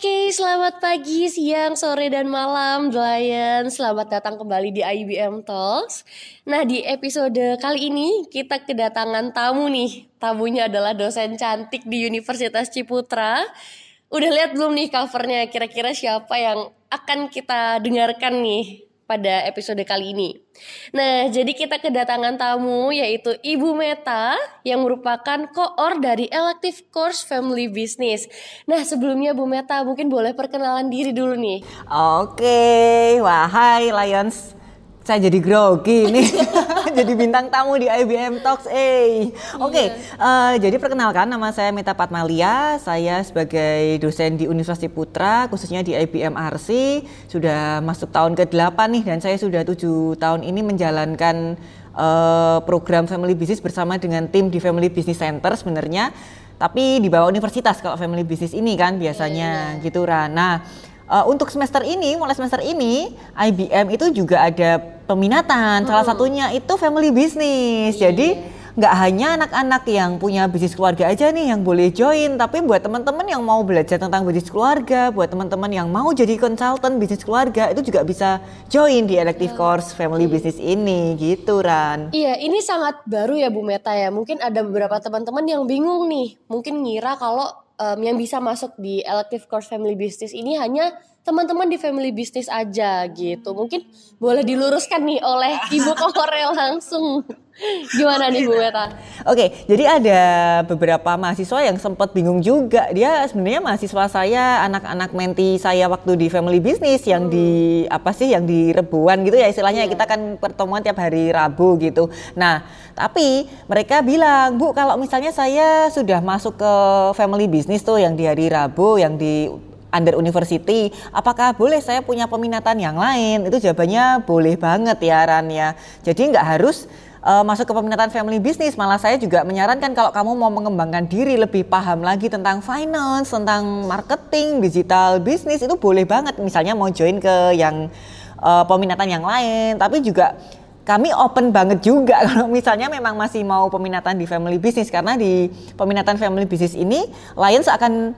Oke, selamat pagi, siang, sore, dan malam, Lion. Selamat datang kembali di IBM Talks. Nah, di episode kali ini kita kedatangan tamu nih. Tamunya adalah dosen cantik di Universitas Ciputra. Udah lihat belum nih covernya? Kira-kira siapa yang akan kita dengarkan nih pada episode kali ini. Nah, jadi kita kedatangan tamu yaitu Ibu Meta yang merupakan koor dari Elective Course Family Business. Nah, sebelumnya Bu Meta mungkin boleh perkenalan diri dulu nih. Oke, wahai Lions saya jadi grogi nih. Jadi bintang tamu di IBM Talks eh. Oke okay, uh, eh, jadi perkenalkan nama saya Meta Patmalia saya sebagai dosen di Universitas Putra khususnya di IBM RC sudah masuk tahun ke-8 nih dan saya sudah tujuh tahun ini menjalankan uh, program Family Business bersama dengan tim di Family Business Center sebenarnya. Tapi di bawah universitas kalau Family Business ini kan biasanya yeah, yeah. gitu Rana. Nah, uh, untuk semester ini, mulai semester ini, IBM itu juga ada peminatan. Salah hmm. satunya itu family business. Yeah. Jadi nggak hanya anak-anak yang punya bisnis keluarga aja nih yang boleh join, tapi buat teman-teman yang mau belajar tentang bisnis keluarga, buat teman-teman yang mau jadi konsultan bisnis keluarga itu juga bisa join di elective course family business ini gitu Ran. Iya, ini sangat baru ya Bu Meta ya. Mungkin ada beberapa teman-teman yang bingung nih, mungkin ngira kalau um, yang bisa masuk di elective course family business ini hanya teman-teman di family business aja gitu. Mungkin boleh diluruskan nih oleh Ibu Korel langsung. Gimana nih Bu Meta? Oke, jadi ada beberapa mahasiswa yang sempat bingung juga. Dia sebenarnya mahasiswa saya, anak-anak menti saya waktu di family business yang hmm. di apa sih yang di Rebuan gitu ya istilahnya yeah. kita kan pertemuan tiap hari Rabu gitu. Nah, tapi mereka bilang, "Bu, kalau misalnya saya sudah masuk ke family business tuh yang di hari Rabu yang di under university, apakah boleh saya punya peminatan yang lain? Itu jawabannya boleh banget ya Ran ya. Jadi nggak harus uh, masuk ke peminatan family business, malah saya juga menyarankan kalau kamu mau mengembangkan diri lebih paham lagi tentang finance, tentang marketing, digital business itu boleh banget. Misalnya mau join ke yang uh, peminatan yang lain, tapi juga kami open banget juga kalau misalnya memang masih mau peminatan di family business karena di peminatan family business ini Lions akan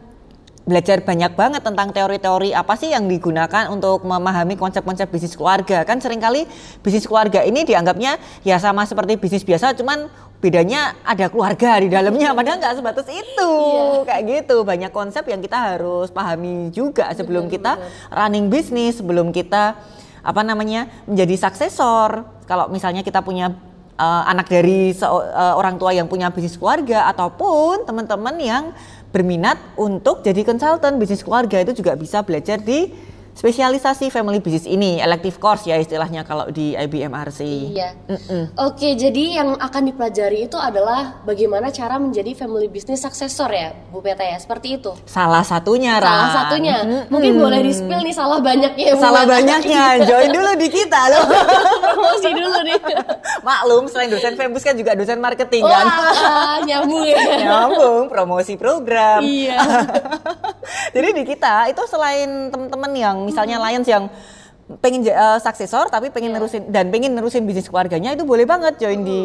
belajar banyak banget tentang teori-teori apa sih yang digunakan untuk memahami konsep-konsep bisnis keluarga. Kan sering kali bisnis keluarga ini dianggapnya ya sama seperti bisnis biasa cuman bedanya ada keluarga di dalamnya padahal nggak sebatas itu iya. kayak gitu banyak konsep yang kita harus pahami juga sebelum betul, kita betul. running bisnis sebelum kita apa namanya menjadi suksesor kalau misalnya kita punya uh, anak dari uh, orang tua yang punya bisnis keluarga ataupun teman-teman yang berminat untuk jadi konsultan bisnis keluarga itu juga bisa belajar di spesialisasi family business ini, elective course ya istilahnya kalau di IBM RC. Iya. Mm -mm. Oke, jadi yang akan dipelajari itu adalah bagaimana cara menjadi family business successor ya, Bu Peta ya, seperti itu. Salah satunya, Ran. Salah satunya. Mm -mm. Mungkin boleh di-spill nih salah banyaknya Bu Salah banyaknya, join dulu di kita loh. Promosi dulu nih. Maklum, selain dosen Fembus kan juga dosen marketing kan. Wah, nyambung ya. nyambung, promosi program. Iya. Jadi di kita itu selain teman-teman yang misalnya hmm. Lions yang pengen uh, suksesor tapi pengen yeah. nerusin dan pengen nerusin bisnis keluarganya itu boleh banget join hmm. di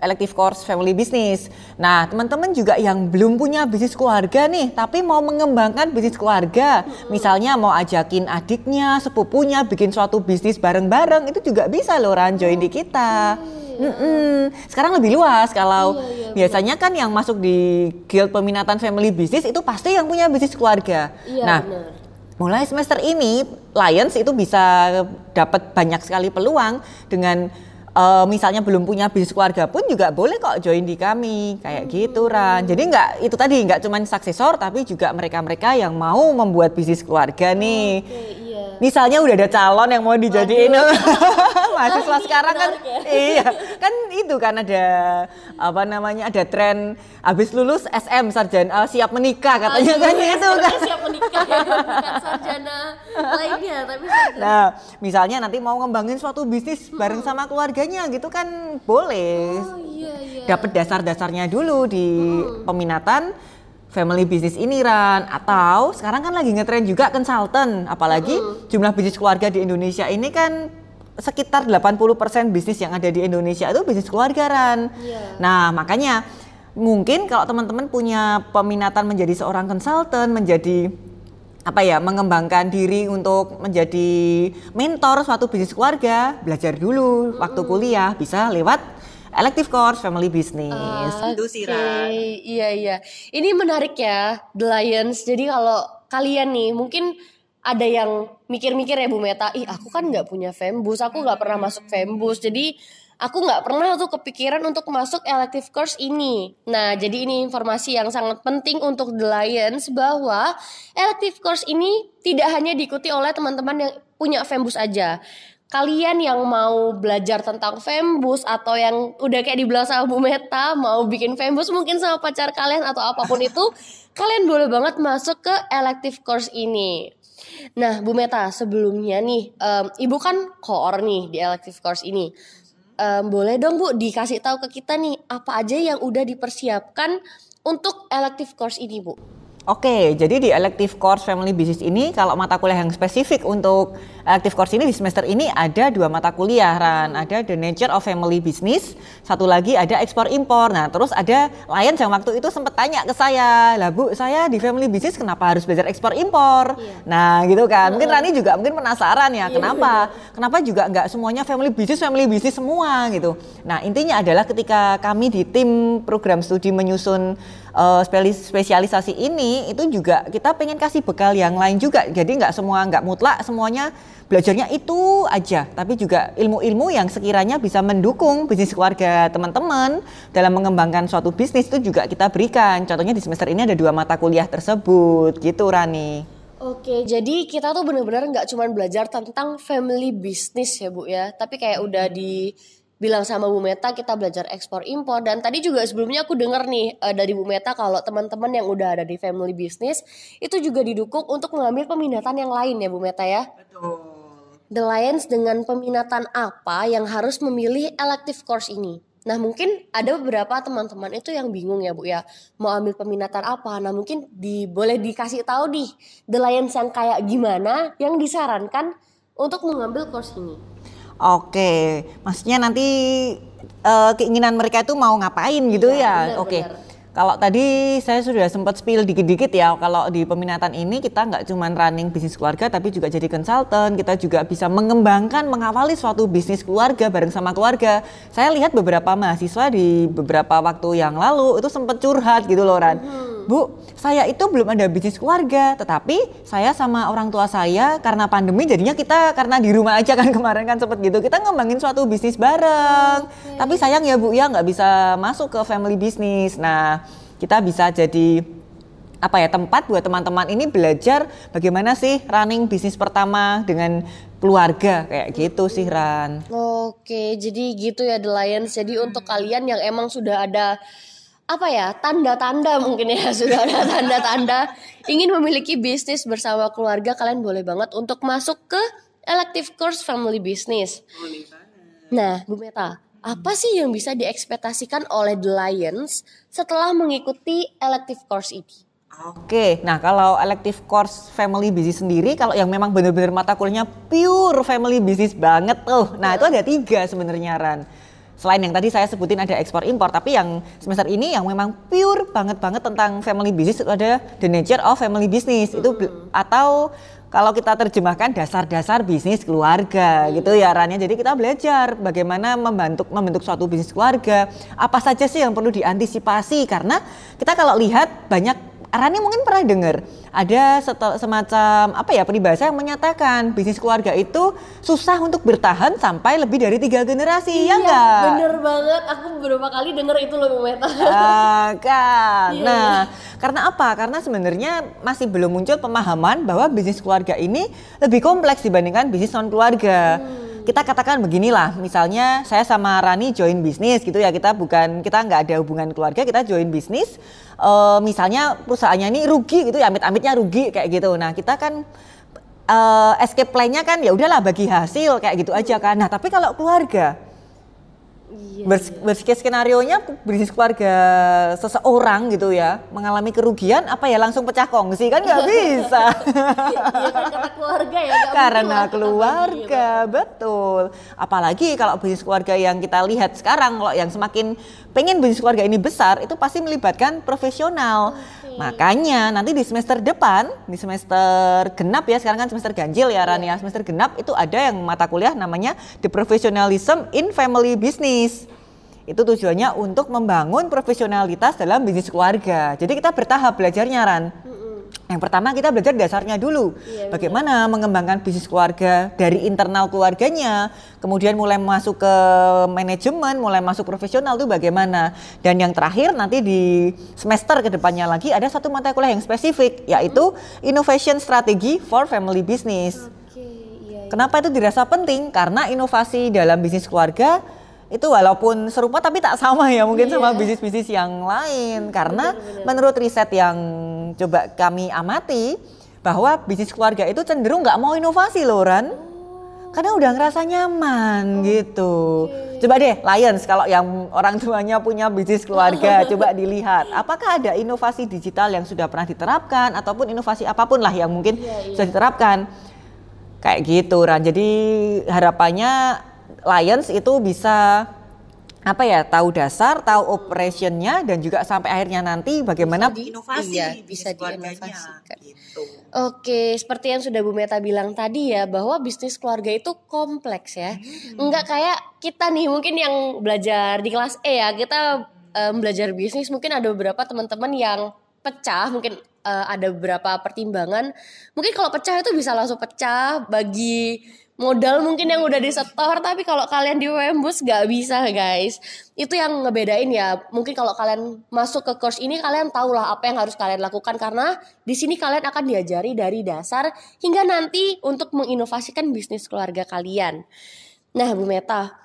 elective course family business. Nah, teman-teman juga yang belum punya bisnis keluarga nih, tapi mau mengembangkan bisnis keluarga, hmm. misalnya mau ajakin adiknya, sepupunya bikin suatu bisnis bareng-bareng, itu juga bisa loh Ran join di kita. Mm -mm. Sekarang lebih luas kalau iya, iya, biasanya kan yang masuk di guild peminatan family business itu pasti yang punya bisnis keluarga. Iya, nah, bener mulai semester ini Lions itu bisa dapat banyak sekali peluang dengan uh, misalnya belum punya bisnis keluarga pun juga boleh kok join di kami kayak hmm. gitu Ran. Jadi nggak itu tadi nggak cuma suksesor tapi juga mereka-mereka yang mau membuat bisnis keluarga nih. Okay, iya. Misalnya udah ada calon yang mau dijadiin mahasiswa sekarang kan ya. iya kan itu kan ada apa namanya ada tren habis lulus SM sarjana uh, siap menikah katanya kan iya, itu kan siap menikah ya bukan sarjana lainnya tapi sarjana. nah misalnya nanti mau ngembangin suatu bisnis hmm. bareng sama keluarganya gitu kan boleh oh, iya, iya. dapat dasar-dasarnya dulu di hmm. peminatan family business ini Ran. Atau sekarang kan lagi ngetren juga konsultan apalagi jumlah bisnis keluarga di Indonesia ini kan sekitar 80% bisnis yang ada di Indonesia itu bisnis keluarga Ran. Yeah. Nah, makanya mungkin kalau teman-teman punya peminatan menjadi seorang konsultan, menjadi apa ya mengembangkan diri untuk menjadi mentor suatu bisnis keluarga belajar dulu. Waktu kuliah bisa lewat elective course family business Ah, itu sih oke. Ran. Iya iya. Ini menarik ya, The Lions. Jadi kalau kalian nih mungkin ada yang mikir-mikir ya Bu Meta, ih aku kan nggak punya Fembus, aku nggak pernah masuk Fembus, jadi aku nggak pernah tuh kepikiran untuk masuk elective course ini. Nah, jadi ini informasi yang sangat penting untuk The Lions bahwa elective course ini tidak hanya diikuti oleh teman-teman yang punya Fembus aja kalian yang mau belajar tentang Fembus atau yang udah kayak dibilang sama Bu Meta mau bikin Fembus mungkin sama pacar kalian atau apa pun itu kalian boleh banget masuk ke elective course ini. Nah Bu Meta sebelumnya nih em, ibu kan koor nih di elective course ini. Em, boleh dong Bu dikasih tahu ke kita nih apa aja yang udah dipersiapkan untuk elective course ini Bu. Oke, jadi di elective course family business ini kalau mata kuliah yang spesifik untuk elective course ini di semester ini ada dua mata kuliah Ran, ada the nature of family business, satu lagi ada ekspor impor. Nah, terus ada Lion yang waktu itu sempat tanya ke saya, "Lah Bu, saya di family business kenapa harus belajar ekspor impor?" Iya. Nah, gitu kan. Mungkin Rani juga mungkin penasaran ya, kenapa? Kenapa juga nggak semuanya family business family business semua gitu. Nah, intinya adalah ketika kami di tim program studi menyusun speli- spesialisasi ini itu juga kita pengen kasih bekal yang lain juga. Jadi nggak semua nggak mutlak semuanya belajarnya itu aja. Tapi juga ilmu-ilmu yang sekiranya bisa mendukung bisnis keluarga teman-teman dalam mengembangkan suatu bisnis itu juga kita berikan. Contohnya di semester ini ada dua mata kuliah tersebut. Gitu Rani. Oke, jadi kita tuh bener-bener nggak cuma belajar tentang family business ya Bu ya, tapi kayak udah dibilang sama Bu Meta kita belajar ekspor impor. Dan tadi juga sebelumnya aku dengar nih eh, dari Bu Meta kalau teman-teman yang udah ada di family business itu juga didukung untuk mengambil peminatan yang lain ya Bu Meta ya. The Lions dengan peminatan apa yang harus memilih elective course ini? Nah mungkin ada beberapa teman-teman itu yang bingung ya Bu ya. Mau ambil peminatan apa? Nah mungkin di, boleh dikasih tahu nih The Lions yang kayak gimana Yang disarankan untuk mengambil course ini Oke, maksudnya nanti eh, keinginan mereka itu mau ngapain gitu Iya, ya? benar, Oke. benar. Kalau tadi saya sudah sempat spill dikit-dikit ya, kalau di peminatan ini kita nggak cuma running bisnis keluarga, tapi juga jadi konsultan. Kita juga bisa mengembangkan, mengawali suatu bisnis keluarga bareng sama keluarga. Saya lihat beberapa mahasiswa di beberapa waktu yang lalu itu sempat curhat gitu loh Ran. Bu, saya itu belum ada bisnis keluarga, tetapi saya sama orang tua saya karena pandemi jadinya kita karena di rumah aja kan kemarin kan sempat gitu, kita ngembangin suatu bisnis bareng. Tapi sayang ya Bu ya nggak bisa masuk ke family business. Nah, kita bisa jadi apa ya tempat buat teman-teman ini belajar bagaimana sih running bisnis pertama dengan keluarga kayak gitu sih Ran. Oke jadi gitu ya The Lions Jadi untuk kalian yang emang sudah ada apa ya tanda-tanda mungkin ya sudah ada tanda-tanda ingin memiliki bisnis bersama keluarga kalian boleh banget untuk masuk ke elective course family business. Nah, Bu Meta, apa sih yang bisa diekspektasikan oleh The Lions setelah mengikuti elective course ini? Oke, nah kalau elective course family business sendiri, kalau yang memang benar-benar mata kuliahnya pure family business banget tuh, nah itu ada tiga sebenarnya Ran. Selain yang tadi saya sebutin ada ekspor impor, tapi yang semester ini yang memang pure banget banget tentang family business itu ada the nature of family business itu atau kalau kita terjemahkan dasar-dasar bisnis keluarga gitu ya Ran ya. Jadi kita belajar bagaimana membentuk membentuk suatu bisnis keluarga. Apa saja sih yang perlu diantisipasi karena kita kalau lihat banyak Rani mungkin pernah dengar ada semacam apa ya peribahasa yang menyatakan bisnis keluarga itu susah untuk bertahan sampai lebih dari tiga generasi ya enggak? Iya, Bener banget, aku beberapa kali denger itu loh Meta. Ah, kan. Iya. Nah, karena apa? Karena sebenarnya masih belum muncul pemahaman bahwa bisnis keluarga ini lebih kompleks dibandingkan bisnis non keluarga. Kita katakan beginilah, misalnya saya sama Rani join bisnis gitu ya, kita bukan kita nggak ada hubungan keluarga, kita join bisnis. Eh, misalnya perusahaannya ini rugi gitu ya, amit-amitnya rugi kayak gitu. Nah, kita kan eh, escape plan-nya kan ya udahlah bagi hasil kayak gitu aja kan. Nah, tapi kalau keluarga Iya, Worst, worst case skenario-nya bisnis keluarga seseorang gitu ya mengalami kerugian apa ya langsung pecah kongsi kan nggak bisa. Iya kan kata keluarga ya. karena keluarga betul. apalagi kalau bisnis keluarga yang kita lihat sekarang kalau yang semakin pengen bisnis keluarga ini besar itu pasti melibatkan profesional. Makanya nanti di semester depan di semester genap ya sekarang kan semester ganjil ya Ran ya semester genap itu ada yang mata kuliah namanya the professionalism in family business itu tujuannya untuk membangun profesionalitas dalam bisnis keluarga jadi kita bertahap belajarnya Ran yang pertama kita belajar dasarnya dulu. Iya, Bagaimana mengembangkan bisnis keluarga dari internal keluarganya, kemudian mulai masuk ke manajemen, mulai masuk profesional itu bagaimana. Dan yang terakhir nanti di semester ke depannya lagi ada satu mata kuliah yang spesifik yaitu Innovation Strategy for Family Business. Oke, iya. iya. Kenapa itu dirasa penting? Karena inovasi dalam bisnis keluarga itu walaupun serupa tapi tak sama ya mungkin sama Iya. bisnis-bisnis yang lain. Karena menurut riset yang coba kami amati bahwa bisnis keluarga itu cenderung nggak mau inovasi loh Ran. Karena udah ngerasa nyaman gitu. coba deh Lions kalau yang orang tuanya punya bisnis keluarga coba dilihat. Apakah ada inovasi digital yang sudah pernah diterapkan ataupun inovasi apa pun lah yang mungkin Iya, iya. sudah diterapkan? Kayak gitu Ran. Jadi harapannya Lions itu bisa apa ya tahu dasar tahu operationnya dan juga sampai akhirnya nanti bagaimana di- inovasi iya, bisa diinovasikan. gitu. Oke, seperti yang sudah Bu Meta bilang tadi ya, bahwa bisnis keluarga itu kompleks ya. Enggak kayak kita nih, mungkin yang belajar di kelas E ya, kita em, belajar bisnis, mungkin ada beberapa teman-teman yang pecah, mungkin eh, ada beberapa pertimbangan. Mungkin kalau pecah itu bisa langsung pecah bagi modal mungkin yang udah disetor, tapi kalau kalian di Wembus nggak bisa guys. Itu yang ngebedain ya. Mungkin kalau kalian masuk ke course ini kalian tahu lah apa yang harus kalian lakukan karena di sini kalian akan diajari dari dasar hingga nanti untuk menginovasikan bisnis keluarga kalian. Nah, Bu Meta,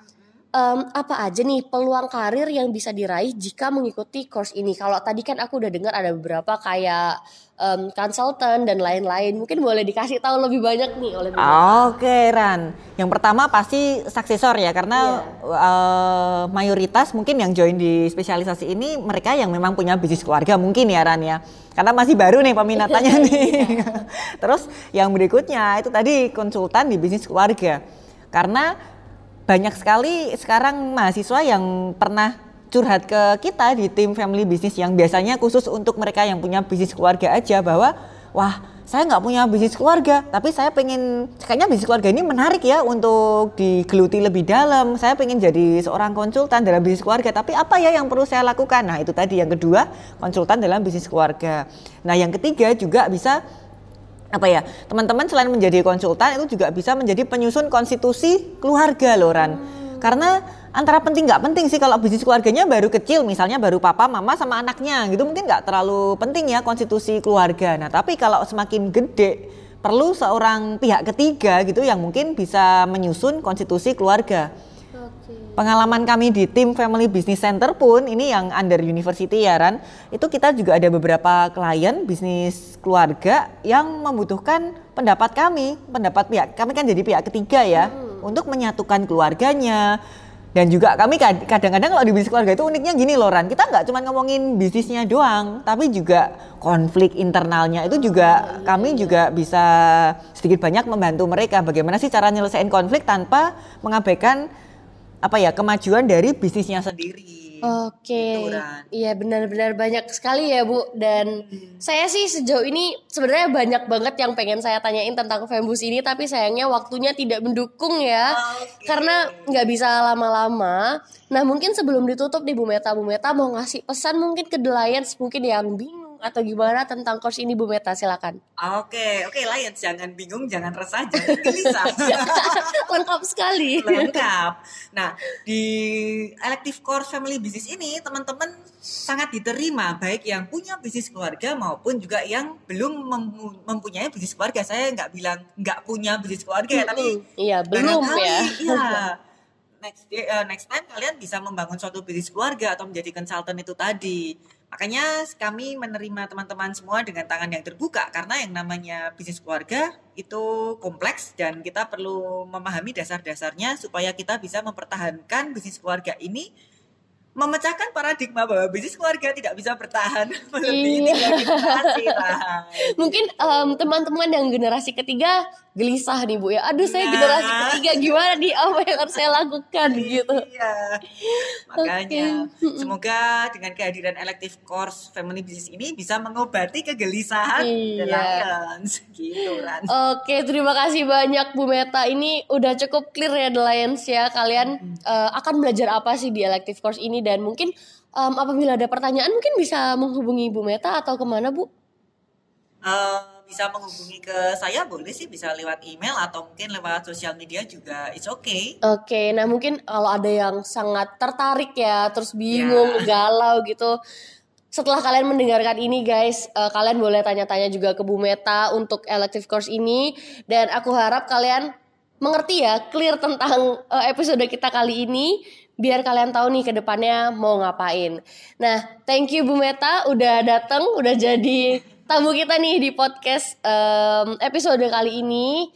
em, apa aja nih peluang karir yang bisa diraih jika mengikuti course ini? Kalau tadi kan aku udah dengar ada beberapa kayak em, konsultan dan lain-lain. Mungkin boleh dikasih tahu lebih banyak nih oleh. Oke Ran, yang pertama pasti suksesor ya karena eh, mayoritas mungkin yang join di spesialisasi ini mereka yang memang punya bisnis keluarga mungkin ya Ran ya. Karena masih baru nih peminatannya nih. Terus yang berikutnya itu tadi konsultan di bisnis keluarga. Karena banyak sekali sekarang mahasiswa yang pernah curhat ke kita di tim family business yang biasanya khusus untuk mereka yang punya bisnis keluarga aja bahwa wah saya nggak punya bisnis keluarga tapi saya pengen kayaknya bisnis keluarga ini menarik ya untuk digeluti lebih dalam. Saya pengen jadi seorang konsultan dalam bisnis keluarga tapi apa ya yang perlu saya lakukan? Nah itu tadi yang kedua konsultan dalam bisnis keluarga. Nah yang ketiga juga bisa apa ya? Teman-teman selain menjadi konsultan itu juga bisa menjadi penyusun konstitusi keluarga loh Ran. Karena antara penting nggak penting sih kalau bisnis keluarganya baru kecil misalnya baru papa mama sama anaknya gitu. Mungkin nggak terlalu penting ya konstitusi keluarga. Nah tapi kalau semakin gede perlu seorang pihak ketiga gitu yang mungkin bisa menyusun konstitusi keluarga Pengalaman kami di tim Family Business Center pun ini yang under university ya Ran, itu kita juga ada beberapa klien bisnis keluarga yang membutuhkan pendapat kami, pendapat pihak kami kan jadi pihak ketiga ya untuk menyatukan keluarganya. Dan juga kami kad- kadang-kadang kalau di bisnis keluarga itu uniknya gini loh Ran, kita nggak cuma ngomongin bisnisnya doang, tapi juga konflik internalnya itu juga kami juga bisa sedikit banyak membantu mereka bagaimana sih cara nyelesain konflik tanpa mengabaikan apa ya kemajuan dari bisnisnya sendiri. Oke, Gitu, Ran. iya benar-benar banyak sekali ya Bu. Dan saya sih sejauh ini sebenarnya banyak banget yang pengen saya tanyain tentang Fembus ini, tapi sayangnya waktunya tidak mendukung ya, karena nggak bisa lama-lama. Nah mungkin sebelum ditutup nih Bu Meta, Bu Meta mau ngasih pesan mungkin ke The Lions mungkin yang bingung atau gimana tentang course ini Bu Meta silakan. Oke, oke Lions jangan bingung, jangan resah, jangan gelisah. Lengkap sekali. lengkap. Nah, di elective course family business ini teman-teman sangat diterima baik yang punya bisnis keluarga maupun juga yang belum mem- mempunyai bisnis keluarga. Saya nggak bilang nggak punya bisnis keluarga ya, tapi. Iya belum ya. Iya. next uh, next time kalian bisa membangun suatu bisnis keluarga atau menjadi konsultan itu tadi. Makanya kami menerima teman-teman semua dengan tangan yang terbuka karena yang namanya bisnis keluarga itu kompleks dan kita perlu memahami dasar-dasarnya supaya kita bisa mempertahankan bisnis keluarga ini memecahkan paradigma bahwa bisnis keluarga tidak bisa bertahan iya. Mungkin um, teman-teman yang generasi ketiga gelisah nih Bu ya. Aduh, saya nah. generasi ketiga gimana nih apa yang harus saya lakukan gitu. Iya. Makanya okay. semoga dengan kehadiran elective course family business ini bisa mengobati kegelisahan iya. Gitu kan. Oke, terima kasih banyak Bu Meta. Ini udah cukup clear ya The Lions ya. Kalian hmm. uh, akan belajar apa sih di elective course ini dan mungkin um, apabila ada pertanyaan mungkin bisa menghubungi Bu Meta atau ke mana Bu? Uh, bisa menghubungi ke saya boleh sih bisa lewat email atau mungkin lewat sosial media juga it's okay. Oke, okay, nah mungkin kalau ada yang sangat tertarik ya, terus bingung, yeah. galau gitu. Setelah kalian mendengarkan ini guys, uh, kalian boleh tanya-tanya juga ke Bu Meta untuk elective course ini dan aku harap kalian mengerti ya, clear tentang uh, episode kita kali ini biar kalian tahu nih ke depannya mau ngapain. Nah, thank you Bu Meta udah datang, udah jadi tamu kita nih di podcast um, episode kali ini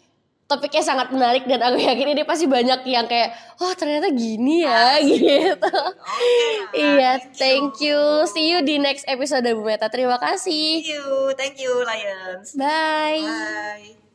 topiknya sangat menarik dan aku yakin ini pasti banyak yang kayak oh ternyata gini ya Asik. gitu. Okay, iya, thank you. See you di next episode Bu Meta. Terima kasih. See you. Thank you Lions. Bye. Bye.